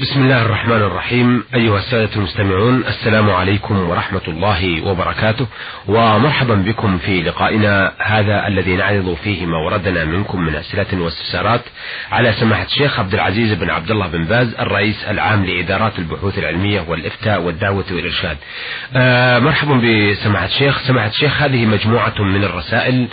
بسم الله الرحمن الرحيم. أيها السادة المستمعون السلام عليكم ورحمة الله وبركاته ومرحبا بكم في لقائنا هذا الذي نعرض فيه ما وردنا منكم من أسئلة واستفسارات على سماحة الشيخ عبد العزيز بن عبد الله بن باز الرئيس العام لإدارات البحوث العلمية والإفتاء والدعوة والإرشاد. آه مرحبا بسماحة الشيخ. سماحة الشيخ هذه مجموعة من الرسائل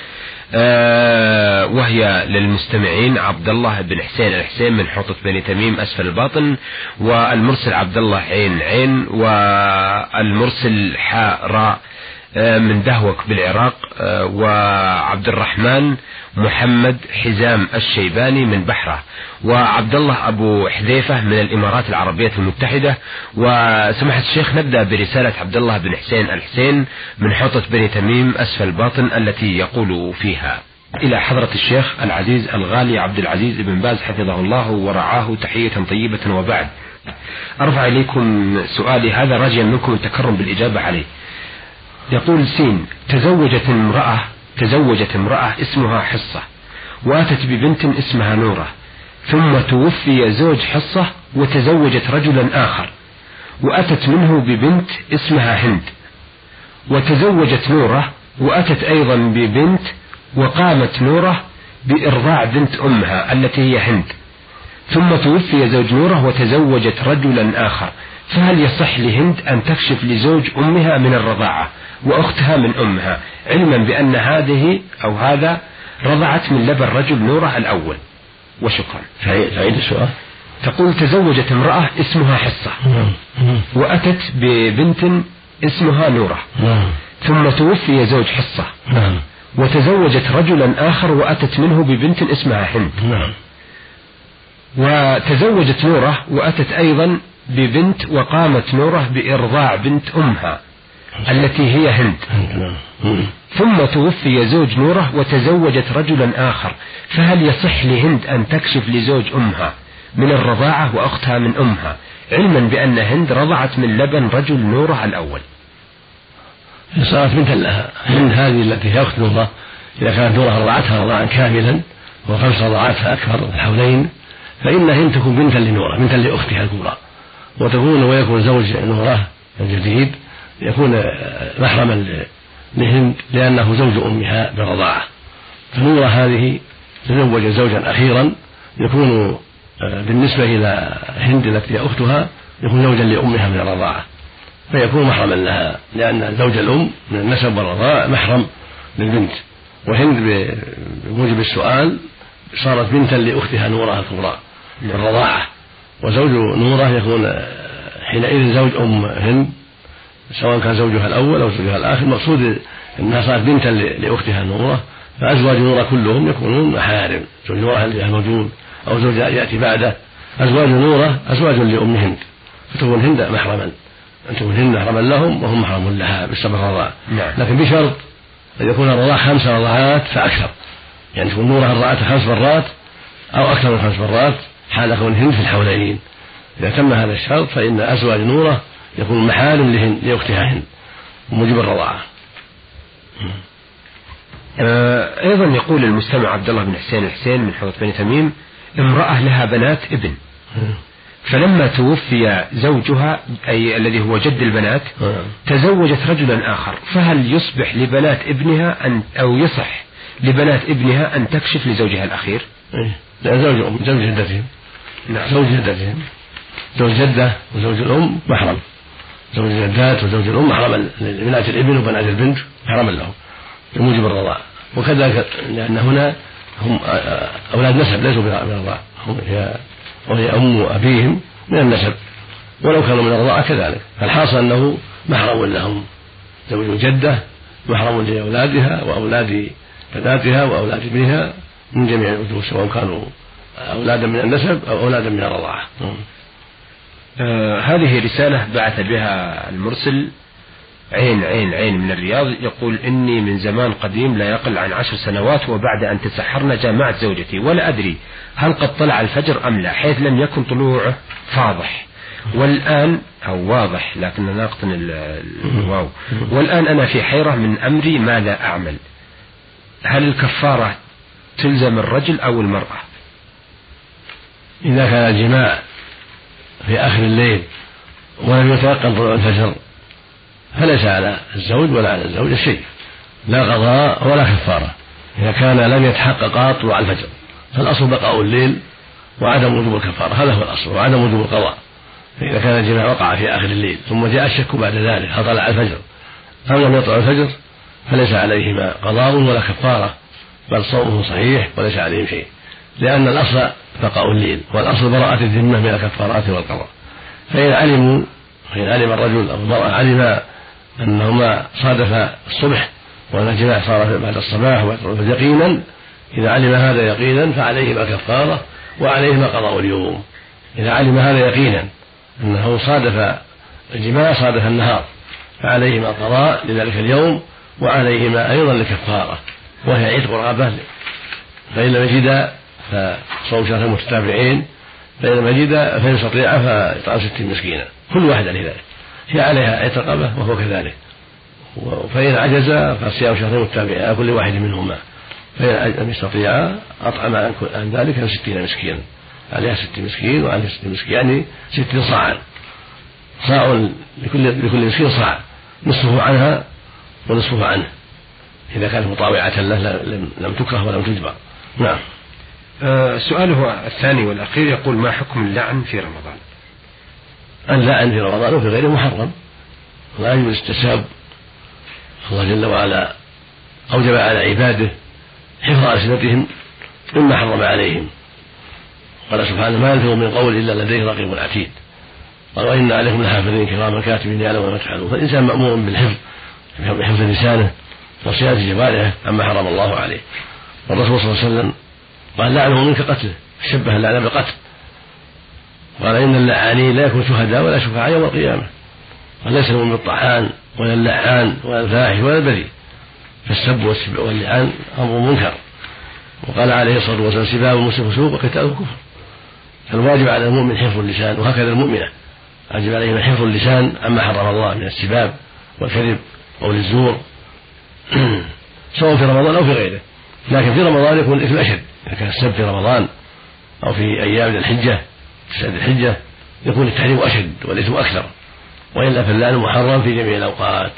وهي للمستمعين عبد الله بن حسين الحسين من حوطة بني تميم أسفل الباطن والمرسل عبد الله عين عين والمرسل حاء راء. آه من دهوك بالعراق آه وعبد الرحمن محمد حزام الشيباني من بحرة وعبد الله أبو حذيفة من الإمارات العربية المتحدة وسماحة الشيخ نبدأ برسالة عبد الله بن حسين الحسين من حوطة بني تميم أسفل الباطن التي يقول فيها. إلى حضرة الشيخ العزيز الغالي عبد العزيز بن باز حفظه الله ورعاه تحية طيبة وبعد. أرفع إليكم سؤالي هذا راجيا منكم التكرم بالإجابة عليه. يقول سين تزوجت امرأة تزوجت امرأة اسمها حصة واتت ببنت اسمها نورة ثم توفي زوج حصة وتزوجت رجلا آخر وأتت منه ببنت اسمها هند وتزوجت نورة وأتت أيضا ببنت وقامت نورة بإرضاع بنت أمها التي هي هند ثم توفي زوج نورة وتزوجت رجلا آخر. فهل يصح لهند أن تكشف لزوج أمها من الرضاعة وأختها من أمها علما بأن هذه أو هذا رضعت من لبن رجل نورة الأول؟ وشكرا. تعيد السؤال. تقول تزوجت امرأة اسمها حصة وأتت ببنت اسمها نورة. ثم توفي زوج حصة. وتزوجت رجلا آخر وأتت منه ببنت اسمها هند. وتزوجت نورة وأتت أيضا ببنت وقامت نورة بإرضاع بنت أمها التي هي هند. ثم توفي زوج نورة وتزوجت رجلا آخر فهل يصح لهند أن تكشف لزوج أمها من الرضاعة وأختها من أمها علما بأن هند رضعت من لبن رجل نورة الأول؟ صارت بنتا لها هند هذه التي هي أخت نورة إذا كانت نورة رضعتها رضاعا كاملا وخمس رضعات فأكثر الحولين فإن هند تكون بنتا لنورة بنتا لأختها الكبرى. وتكون ويكون زوج نورة الجديد يكون محرما لهند لأنه زوج أمها بالرضاعة فنورة هذه تزوج زوجا أخيرا يكون آه، بالنسبة إلى هند التي هي أختها يكون زوجا لأمها من الرضاعة. فيكون محرما لها لأن زوج الأم من النسب والرضاعة محرم للبنت. وهند بموجب السؤال صارت بنتا لأختها نورة الكبرى بالرضاعة وزوج نورة يكون حينئذ زوج أم هند سواء كان زوجها الأول أو زوجها الآخر. المقصود أنها صارت بنتا لأختها نورة فأزواج نورة كلهم يكونون محارم زوج نورة الموجود أو زوج يأتي بعده. أزواج نورة أزواج لأم هند. فتكون هند محرما. أن تكون هند محرما لهم وهم محرم لها بالسبب الرضاع. نعم. لكن بشرط أن يكون الرضاع خمس رضعات فأكثر. يعني تكون نورة رضعتها خمس مرات أو أكثر من خمس مرات حال كون هند في الحولين. إذا تم هذا الشرط فإن أزواج نورة يكون محال لهن لأختها هند. وموجب الرضاعة آه، أيضا يقول المستمع عبد الله بن حسين الحسين من حوض بني تميم امرأة لها بنات ابن. فلما توفي زوجها أي الذي هو جد البنات تزوجت رجلا آخر. فهل يصبح لبنات ابنها أن أو يصح لبنات ابنها أن تكشف لزوجها الأخير؟ إيه. لا زوج زوج جدتهم. نعم زوج جدتهم زوج جدة وزوج الأم محرم. زوج الجدات وزوج الأم محرما لبنات الابن وبنات البنت محرما لهم. بموجب الرضاعة وكذلك لأن هنا هم أولاد نسب ليسوا من الرضاعة هم هي أم أبيهم من النسب. ولو كانوا من الرضاعة كذلك. فالحاصل أنه محرم لهم. زوج جدة محرم لأولادها وأولاد بناتها وأولاد ابنها من جميع الوجوه سواء كانوا أولادا من النسب أو أولادا من الرضاعة. آه هذه رسالة بعث بها المرسل. عين عين عين من الرياض يقول إني من زمان قديم لا يقل عن عشر سنوات وبعد أن تسحرنا جامعت زوجتي. ولا أدري هل قد طلع الفجر أم لا حيث لم يكن طلوعه فاضح. والآن أو واضح لكن ناقص الواو والآن أنا في حيرة من أمري ماذا أعمل؟ هل الكفارة تلزم الرجل أو المرأة؟ إذا كان الجماع في آخر الليل ولم يتيقن طلوع الفجر فليس على الزوج ولا على الزوجة شيء لا قضاء ولا كفارة. إذا كان لم يتحقق طلوع الفجر فالأصل بقاء الليل وعدم وجوب الكفارة هذا هو الأصل وعدم وجوب القضاء. فإذا كان الجماع وقع في آخر الليل ثم جاء الشك بعد ذلك هل طلع الفجر أم لم يطلع الفجر فليس عليهما قضاء ولا كفارة بل صومه صحيح وليس عليهم شيء. لأن الأصل بقاء الليل والأصل براءة الذمة من الكفارات والقضاء. فإن علموا فإن علم الرجل أو المرأة علم أنهما صادف الصبح وأن الجماع صار بعد الصباح يقينا إذا علم هذا يقينا فعليهما كفارة وعليهما قضاء اليوم. إذا علم هذا يقينا أنه صادف الجماع صادف النهار فعليهما قضاء لذلك اليوم وعليهما أيضا الكفارة وهي عتق رغبة فإن لم يجد فصوم شهر متتابعين فإن يجد فإن استطيع فإطعام ستين مسكينا. كل واحد ذلك. هي عليها رغبة وهو كذلك. فإن عجز فصيام شهرين متتابعين على كل واحد منهما. فإن لم يستطيع أطعم عن ذلك ستين مسكينا. عليها ست مسكين وعليها ست مسكين يعني ستين صاعا. صاع لكل لكل مسكين صاع. نصفه عنها ونصفه عنه. إذا كانت مطاوعة له لم تكره ولم تجبر. نعم. سؤاله الثاني والأخير يقول ما حكم اللعن في رمضان؟ اللعن في رمضان وفي غيره محرم. لا يجوز التساب الله جل وعلا أوجب على عباده حفظ ألسنتهم مما حرم عليهم. قال سبحانه ما يلفظ من قول إلا لديه رقيب عتيد. قال وإن عليكم لحافظين كراما كاتبين يعلمون ما تفعلون. فالإنسان مأمور بالحفظ بحفظ لسانه وصيانة جوارحه عما حرم الله عليه. والرسول صلى الله عليه وسلم قال لعنه منك قتله. شبه اللعن بالقتل. قال إن اللعانين لا يكون شهداء ولا شفعاء يوم القيامة. قال ليس المؤمن بالطعان ولا اللعان ولا الفاحش ولا البذيء. فالسب واللعان أمر منكر. وقال عليه الصلاة والسلام سباب المسلم فسوق وقتاله كفر فالواجب على المؤمن حفظ اللسان وهكذا المؤمنة. واجب عليهم حفظ اللسان عما حرم الله من السباب والكذب قول الزور سواء في رمضان أو في غيره. لكن في رمضان يكون الإثم أشد. إذا كان السب في رمضان أو في أيام الحجة تسعه الحجة يكون التحريم أشد والإثم أكثر. والا فاللعن محرم في جميع الأوقات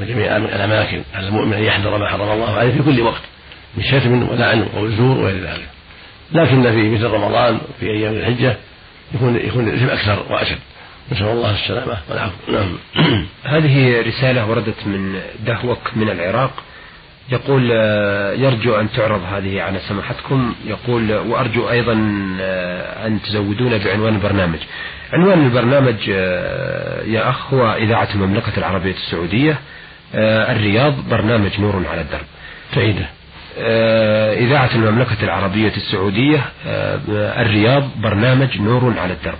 وجميع الأماكن. على المؤمن ان يحذر ما حرم الله عليه في كل وقت من شتم ولعن وقول زور وغير ذلك. لكن في مثل رمضان في أيام الحجة يكون يكون الإثم أكثر وأشد. نسأل الله السلامة والعفو. نعم. هذه رسالة وردت من دهوك من العراق. يقول آه، يرجو أن تعرض هذه على سماحتكم. يقول وأرجو أيضا آه، أن تزودونا بعنوان البرنامج. عنوان البرنامج آه، يا أخ هو إذاعة المملكة العربية السعودية الرياض برنامج نور على الدرب. تعيده. إذاعة المملكة العربية السعودية الرياض برنامج نور على الدرب.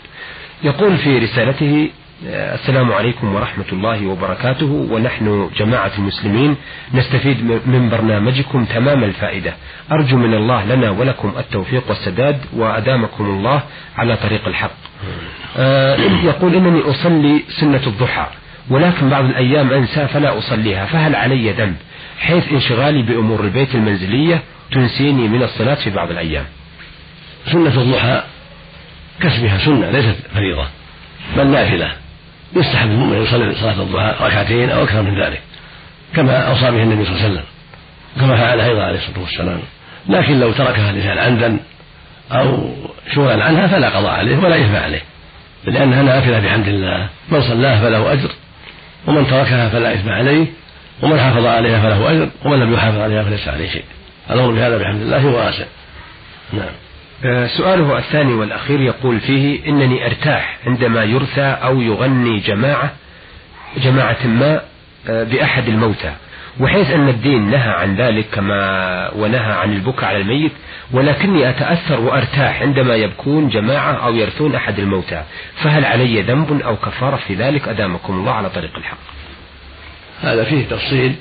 يقول في رسالته السلام عليكم ورحمة الله وبركاته. ونحن جماعة المسلمين نستفيد من برنامجكم تمام الفائدة. أرجو من الله لنا ولكم التوفيق والسداد وأدامكم الله على طريق الحق. آه، يقول إنني أصلي سنة الضحى ولكن بعض الأيام أنسى فلا أصليها فهل علي ذنب؟ حيث انشغالي بأمور البيت المنزلية تنسيني من الصلاة في بعض الأيام. سنة الضحى كسبها سنة ليست فريضة بل نافلة. يستحب المؤمن يصلي صلاة الضحى ركعتين أو أكثر من ذلك كما أوصى به النبي صلى الله عليه وسلم كما فعل أيضا عليه الصلاة والسلام. لكن لو تركها الإنسان عمدا أو شغلا عنها فلا قضاء عليه ولا إثم عليه لأنها نافلة بحمد الله. من صلاها فله أجر ومن تركها فلا إثم عليه ومن حافظ عليها فله أجر ومن لم يحافظ عليها فليس عليه شيء. الأمر بهذا بحمد الله واسع. نعم. سؤاله الثاني والأخير يقول فيه إنني أرتاح عندما يرثى أو يغني جماعة جماعة ما آه، بأحد الموتى. وحيث أن الدين نهى عن ذلك كما ونهى عن البكاء على الميت ولكني أتأثر وأرتاح عندما يبكون جماعة أو يرثون أحد الموتى. فهل علي ذنب أو كفارة في ذلك؟ أدامكم الله على طريق الحق. هذا فيه تفصيل.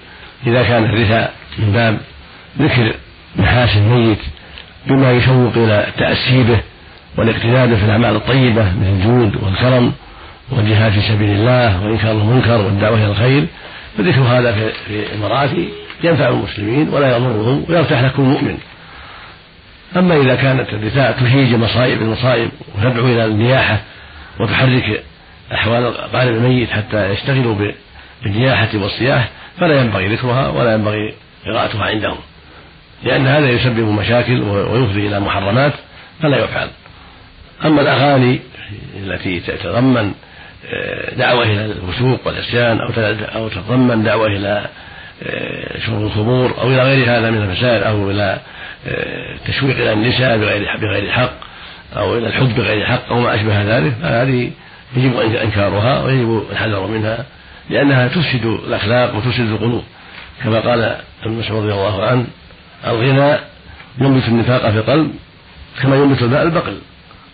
إذا كان الرثاء من باب ذكر محاسن الميت بما يشوق إلى التأسي به والاقتداد في الأعمال الطيبة من الجود والكرم والجهاد في سبيل الله وإنكار المنكر والدعوة إلى الخير فذكر هذا في المراتي ينفع المسلمين ولا يضرهم ويرتاح لكل مؤمن أما إذا كانت الرثاء تهيج مصائب المصائب وتدعو إلى النياحة وتحرك أحوال قارب الميت حتى يشتغلوا بالنياحة والصياح فلا ينبغي ذكرها ولا ينبغي قراءتها عندهم. لأن هذا يسبب مشاكل ويفضي إلى محرمات فلا يفعل. أما الأغاني التي تتضمن آه، دعوة إلى الفسوق والعصيان أو أو تتضمن دعوة إلى آه، شرب الخمور أو إلى غير هذا من الفساد أو إلى آه، تشويق إلى النساء بغير بغير حق أو إلى الحب بغير حق أو ما أشبه ذلك فهذه يجب إنكارها ويجب الحذر منها لأنها تفسد الأخلاق وتفسد القلوب. كما قال ابن مسعود رضي الله عنه الغنى ينبت النفاق في القلب كما ينبت الماء البقل.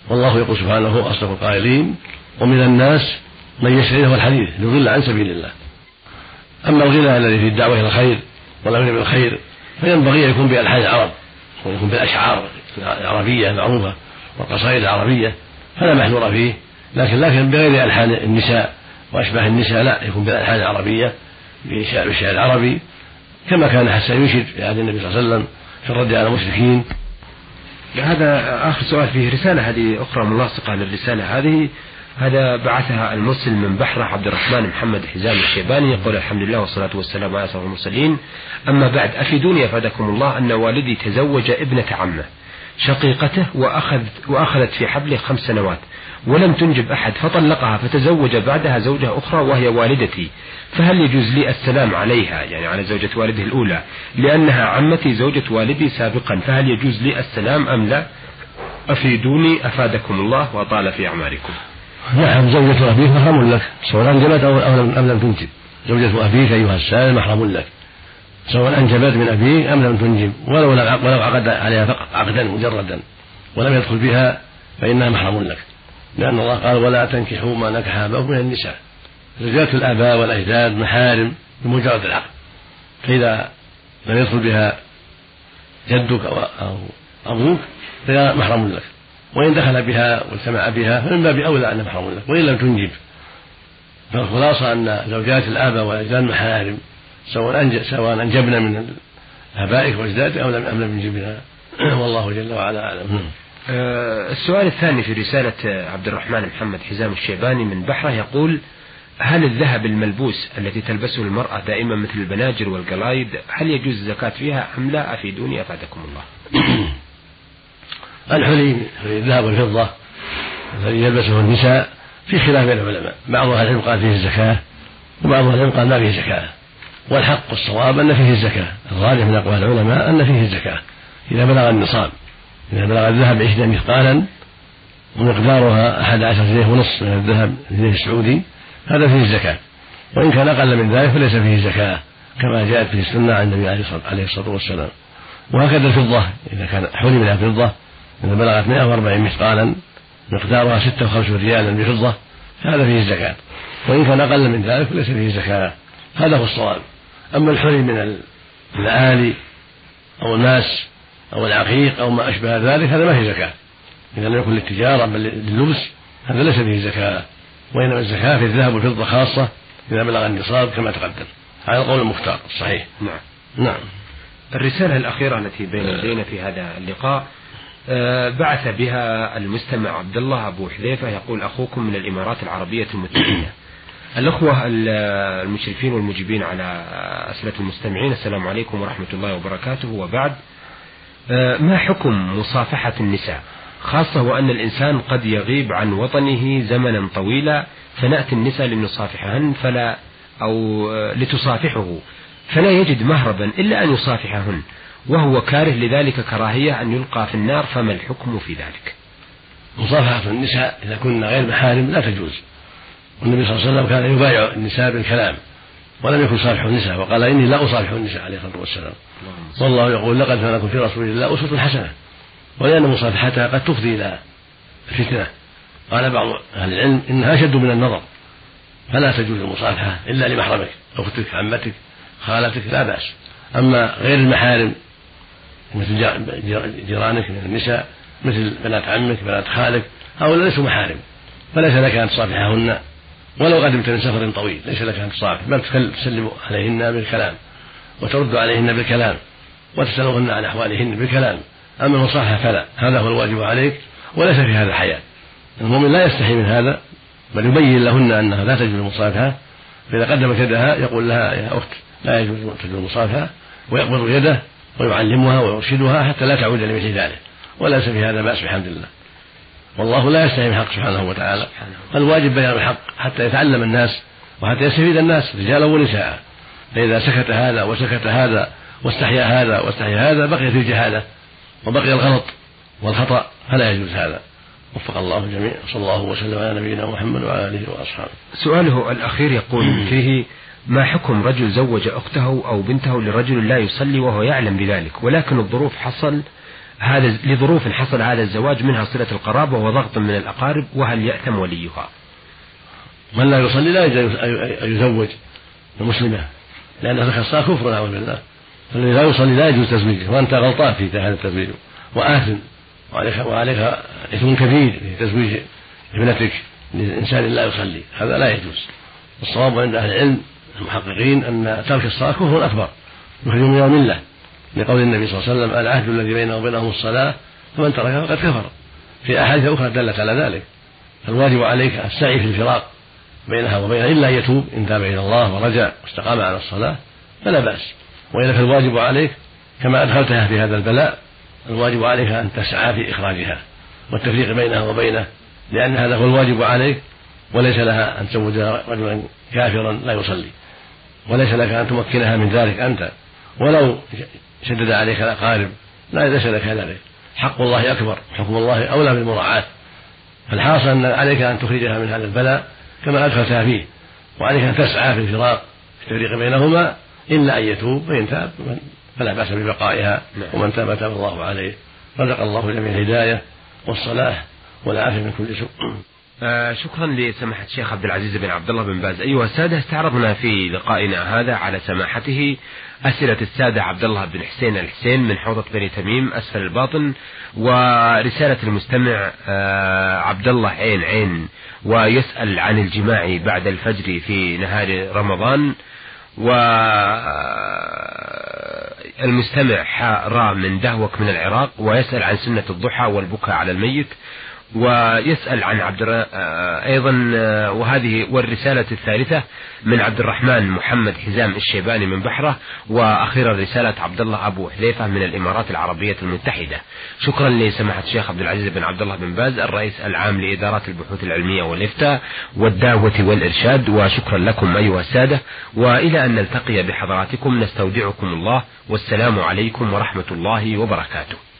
والله يقول سبحانه أصدق القائلين ومن الناس من يشتري له الحديث ليضل عن سبيل الله. أما الغنى الذي في الدعوة إلى الخير والأمر بالخير فينبغي أن يكون بألحان العرب ويكون بالأشعار العربية المعروفة والقصائد العربية فلا محذور فيه. لكن لكن بغير ألحان النساء وأشباه النساء لا يكون بالألحان العربية بالشعر العربي كما كان حسن ينشد في عهد النبي صلى الله عليه وسلم في الرد على المشركين. هذا آخر سؤال فيه رسالة هذه أخرى ملاصقة للرسالة هذه. هذا بعثها المرسل من بحرة عبد الرحمن محمد حزام الشيباني يقول الحمد لله والصلاة والسلام على سيدنا المرسلين. أما بعد أفيدوني أفادكم الله أن والدي تزوج ابنة عمه شقيقته وأخذ وأخذت في حبله خمس سنوات. ولم تنجب أحد فطلقها فتزوج بعدها زوجة أخرى وهي والدتي. فهل يجوز لي السلام عليها؟ يعني على زوجة والده الأولى. لأنها عمتي زوجة والدي سابقا فهل يجوز لي السلام أم لا؟ أفيدوني أفادكم الله وطال في أعماركم نعم زوجة أبيك محرم لك. سواء أنجبت أو أم لم تنجب. زوجة أبيك أيها السائل محرم لك. سواء أنجبت من أبيك أم لم تنجب. ولو ولو عقد عليها عقدا مجردا. ولم يدخل بها فإنها محرم لك. لأن الله قال ولا تنكحوا ما نكح آباؤكم من النساء. زوجات الآباء والأجداد محارم بمجرد العقد. فإذا لم يدخل بها جدك أو أبوك فهي محرم لك. وإن دخل بها واجتمع بها فمن باب أولى أن محرم لك. وإن لم تنجب. فالخلاصة أن زوجات الآباء والأجداد محارم سواء سواء أنجبنا من آبائك وأجدادك أو لم أم لم ينجبنا والله جل وعلا أعلم. السؤال الثاني في رسالة عبد الرحمن محمد حزام الشيباني من بحرة يقول هل الذهب الملبوس التي تلبسه المرأة دائما مثل البناجر والقلايد هل يجوز الزكاة فيها أم لا؟ أفيدوني أفادكم الله. الحلي الذهب والفضة الذي يلبسه النساء في خلاف بين العلماء. بعض أهل العلم قال فيه الزكاة وبعض أهل العلم قال ما فيه زكاة. والحق والصواب أن فيه الزكاة. الغالب من أقوال العلماء أن فيه الزكاة إذا بلغ النصاب. إذا بلغ الذهب عشرين مثقالا ومقدارها أحد عشر جنيه ونصف من الذهب الجنيه السعودي هذا فيه الزكاة وإن كان أقل من ذلك فليس فيه زكاة كما جاءت في السنة عن النبي عليه الصلاة والسلام. وهكذا الفضة إذا كان حلم لها فضة إذا بلغت 140 مثقالا مقدارها 56 ريالا بفضة فهذا فيه الزكاة وإن كان أقل من ذلك فليس فيه زكاة. هذا هو الصواب. أما الحلي من الآلي أو الماس أو العقيق أو ما أشبه ذلك هذا ما فيه زكاة. إذا لم يكن للتجارة بل لللبس هذا ليس فيه زكاة. وإنما الزكاة في الذهب والفضة خاصة إذا بلغ النصاب كما تقدم. هذا القول المختار الصحيح نعم. نعم. الرسالة الأخيرة التي بين يدينا في هذا اللقاء آه، بعث بها المستمع عبد الله أبو حذيفة يقول أخوكم من الإمارات العربية المتحدة. الأخوة المشرفين والمجيبين على أسئلة المستمعين السلام عليكم ورحمة الله وبركاته. وبعد آه، ما حكم مصافحة النساء؟ خاصة وأن الإنسان قد يغيب عن وطنه زمنا طويلا فنأتي النساء لنصافحهن فلا أو آه، لتصافحه فلا يجد مهربا إلا أن يصافحهن وهو كاره لذلك كراهية أن يلقى في النار فما الحكم في ذلك؟ مصافحة النساء إذا كنا غير محارم لا تجوز والنبي صلى الله عليه وسلم كان يبايع النساء بالكلام. ولم يكن صالح النساء وقال إني لا أصالح النساء عليه الصلاة والسلام. والله يقول لقد كان لكم في رسول الله أسوة حسنة ولأن مصافحتها قد تفضي إلى فتنة. قال بعض أهل العلم إنها أشد من النظر فلا تجوز المصافحة إلا لمحرمك أختك عمتك خالتك لا بأس. أما غير المحارم مثل جيرانك من النساء مثل بنات عمك بنات خالك هؤلاء ليسوا محارم فليس لك أن تصافحهن. ولو قدمت من سفر طويل ليس لك أن تصافح بل تسلم عليهن بالكلام وترد عليهن بالكلام وتسألهن عن أحوالهن بالكلام. أما المصافحة فلا هذا هو الواجب عليك وليس في هذا حياة. المؤمن لا يستحي من هذا بل يبين لهن أنها لا تجوز المصافحة فإذا قدمت يدها يقول لها يا أخت لا يجوز تجوز المصافحة ويقبض يده ويعلمها ويرشدها حتى لا تعود لمثل ذلك. وليس في هذا بأس بحمد الله والله لا يستحي من الحق سبحانه وتعالى. الواجب بيان الحق حتى يتعلم الناس وحتى يستفيد الناس رجالا ونساء. فإذا سكت هذا وسكت هذا واستحيا هذا واستحيا هذا بقيت الجهالة وبقي الغلط والخطأ فلا يجوز هذا. وفق الله الجميع. صلى الله وسلم على نبينا محمد وعلى اله وأصحابه. سؤاله الأخير يقول فيه ما حكم رجل زوج أخته أو بنته لرجل لا يصلي وهو يعلم بذلك؟ ولكن الظروف حصل هذا لظروف حصل هذا الزواج منها صلة القرابة وضغط من الأقارب وهل يأثم وليها؟ من لا يصلي لا يجوز أن يزوج المسلمة لأن الصلاة كفر نعوذ بالله. فالذي لا يصلي لا يجوز تزويجه وأنت غلطان في هذا التزويج. وآثم وعليك وعليك إثم كبير في تزويج ابنتك لإنسان لا يصلي. هذا لا يجوز. الصواب عند أهل العلم المحققين أن ترك الصلاة كفر أكبر يخرج من الملة لقول النبي صلى الله عليه وسلم العهد الذي بينه وبينهم الصلاة فمن تركها فقد كفر. في أحاديث أخرى دلت على ذلك. فالواجب عليك السعي في الفراق بينها وبينها إلا أن يتوب إن تاب إلى الله ورجع واستقام على الصلاة فلا بأس. وإلا فالواجب عليك كما أدخلتها في هذا البلاء الواجب عليك أن تسعى في إخراجها والتفريق بينها وبينه لأن هذا هو الواجب عليك وليس لها أن تزوج رجلا كافرا لا يصلي وليس لك أن تمكنها من ذلك أنت. ولو شدد عليك الأقارب لا ليس لك ذلك حق الله أكبر حكم الله أولى بالمراعاة. فالحاصل أن عليك أن تخرجها من هذا البلاء كما أدخلتها فيه وعليك أن تسعى في الفراق في التفريق بينهما إلا أن يتوب فإن تاب فلا بأس ببقائها. نعم. ومن تاب تاب الله عليه. رزق الله جميع الهداية والصلاح والعافية من كل سوء. آه شكرا لسماحة الشيخ عبد العزيز بن عبد الله بن باز. أيها السادة استعرضنا في لقائنا هذا على سماحته أسئلة السادة عبد الله بن حسين الحسين من حوضة بني تميم أسفل الباطن ورسالة المستمع آه عبد الله عين عين ويسأل عن الجماع بعد الفجر في نهار رمضان. والمستمع حاء من دهوك من العراق ويسأل عن سنة الضحى والبكاء على الميت. ويسأل عن عبد آه، أيضا آه، وهذه والرسالة الثالثة من عبد الرحمن محمد حزام الشيباني من بحرة وأخيرا رسالة عبد الله أبو حذيفة من الإمارات العربية المتحدة. شكرا لسماحة الشيخ عبد العزيز بن عبد الله بن باز الرئيس العام لإدارات البحوث العلمية والإفتاء والدعوة والإرشاد وشكرا لكم أيها السادة. وإلى أن نلتقي بحضراتكم نستودعكم الله والسلام عليكم ورحمة الله وبركاته.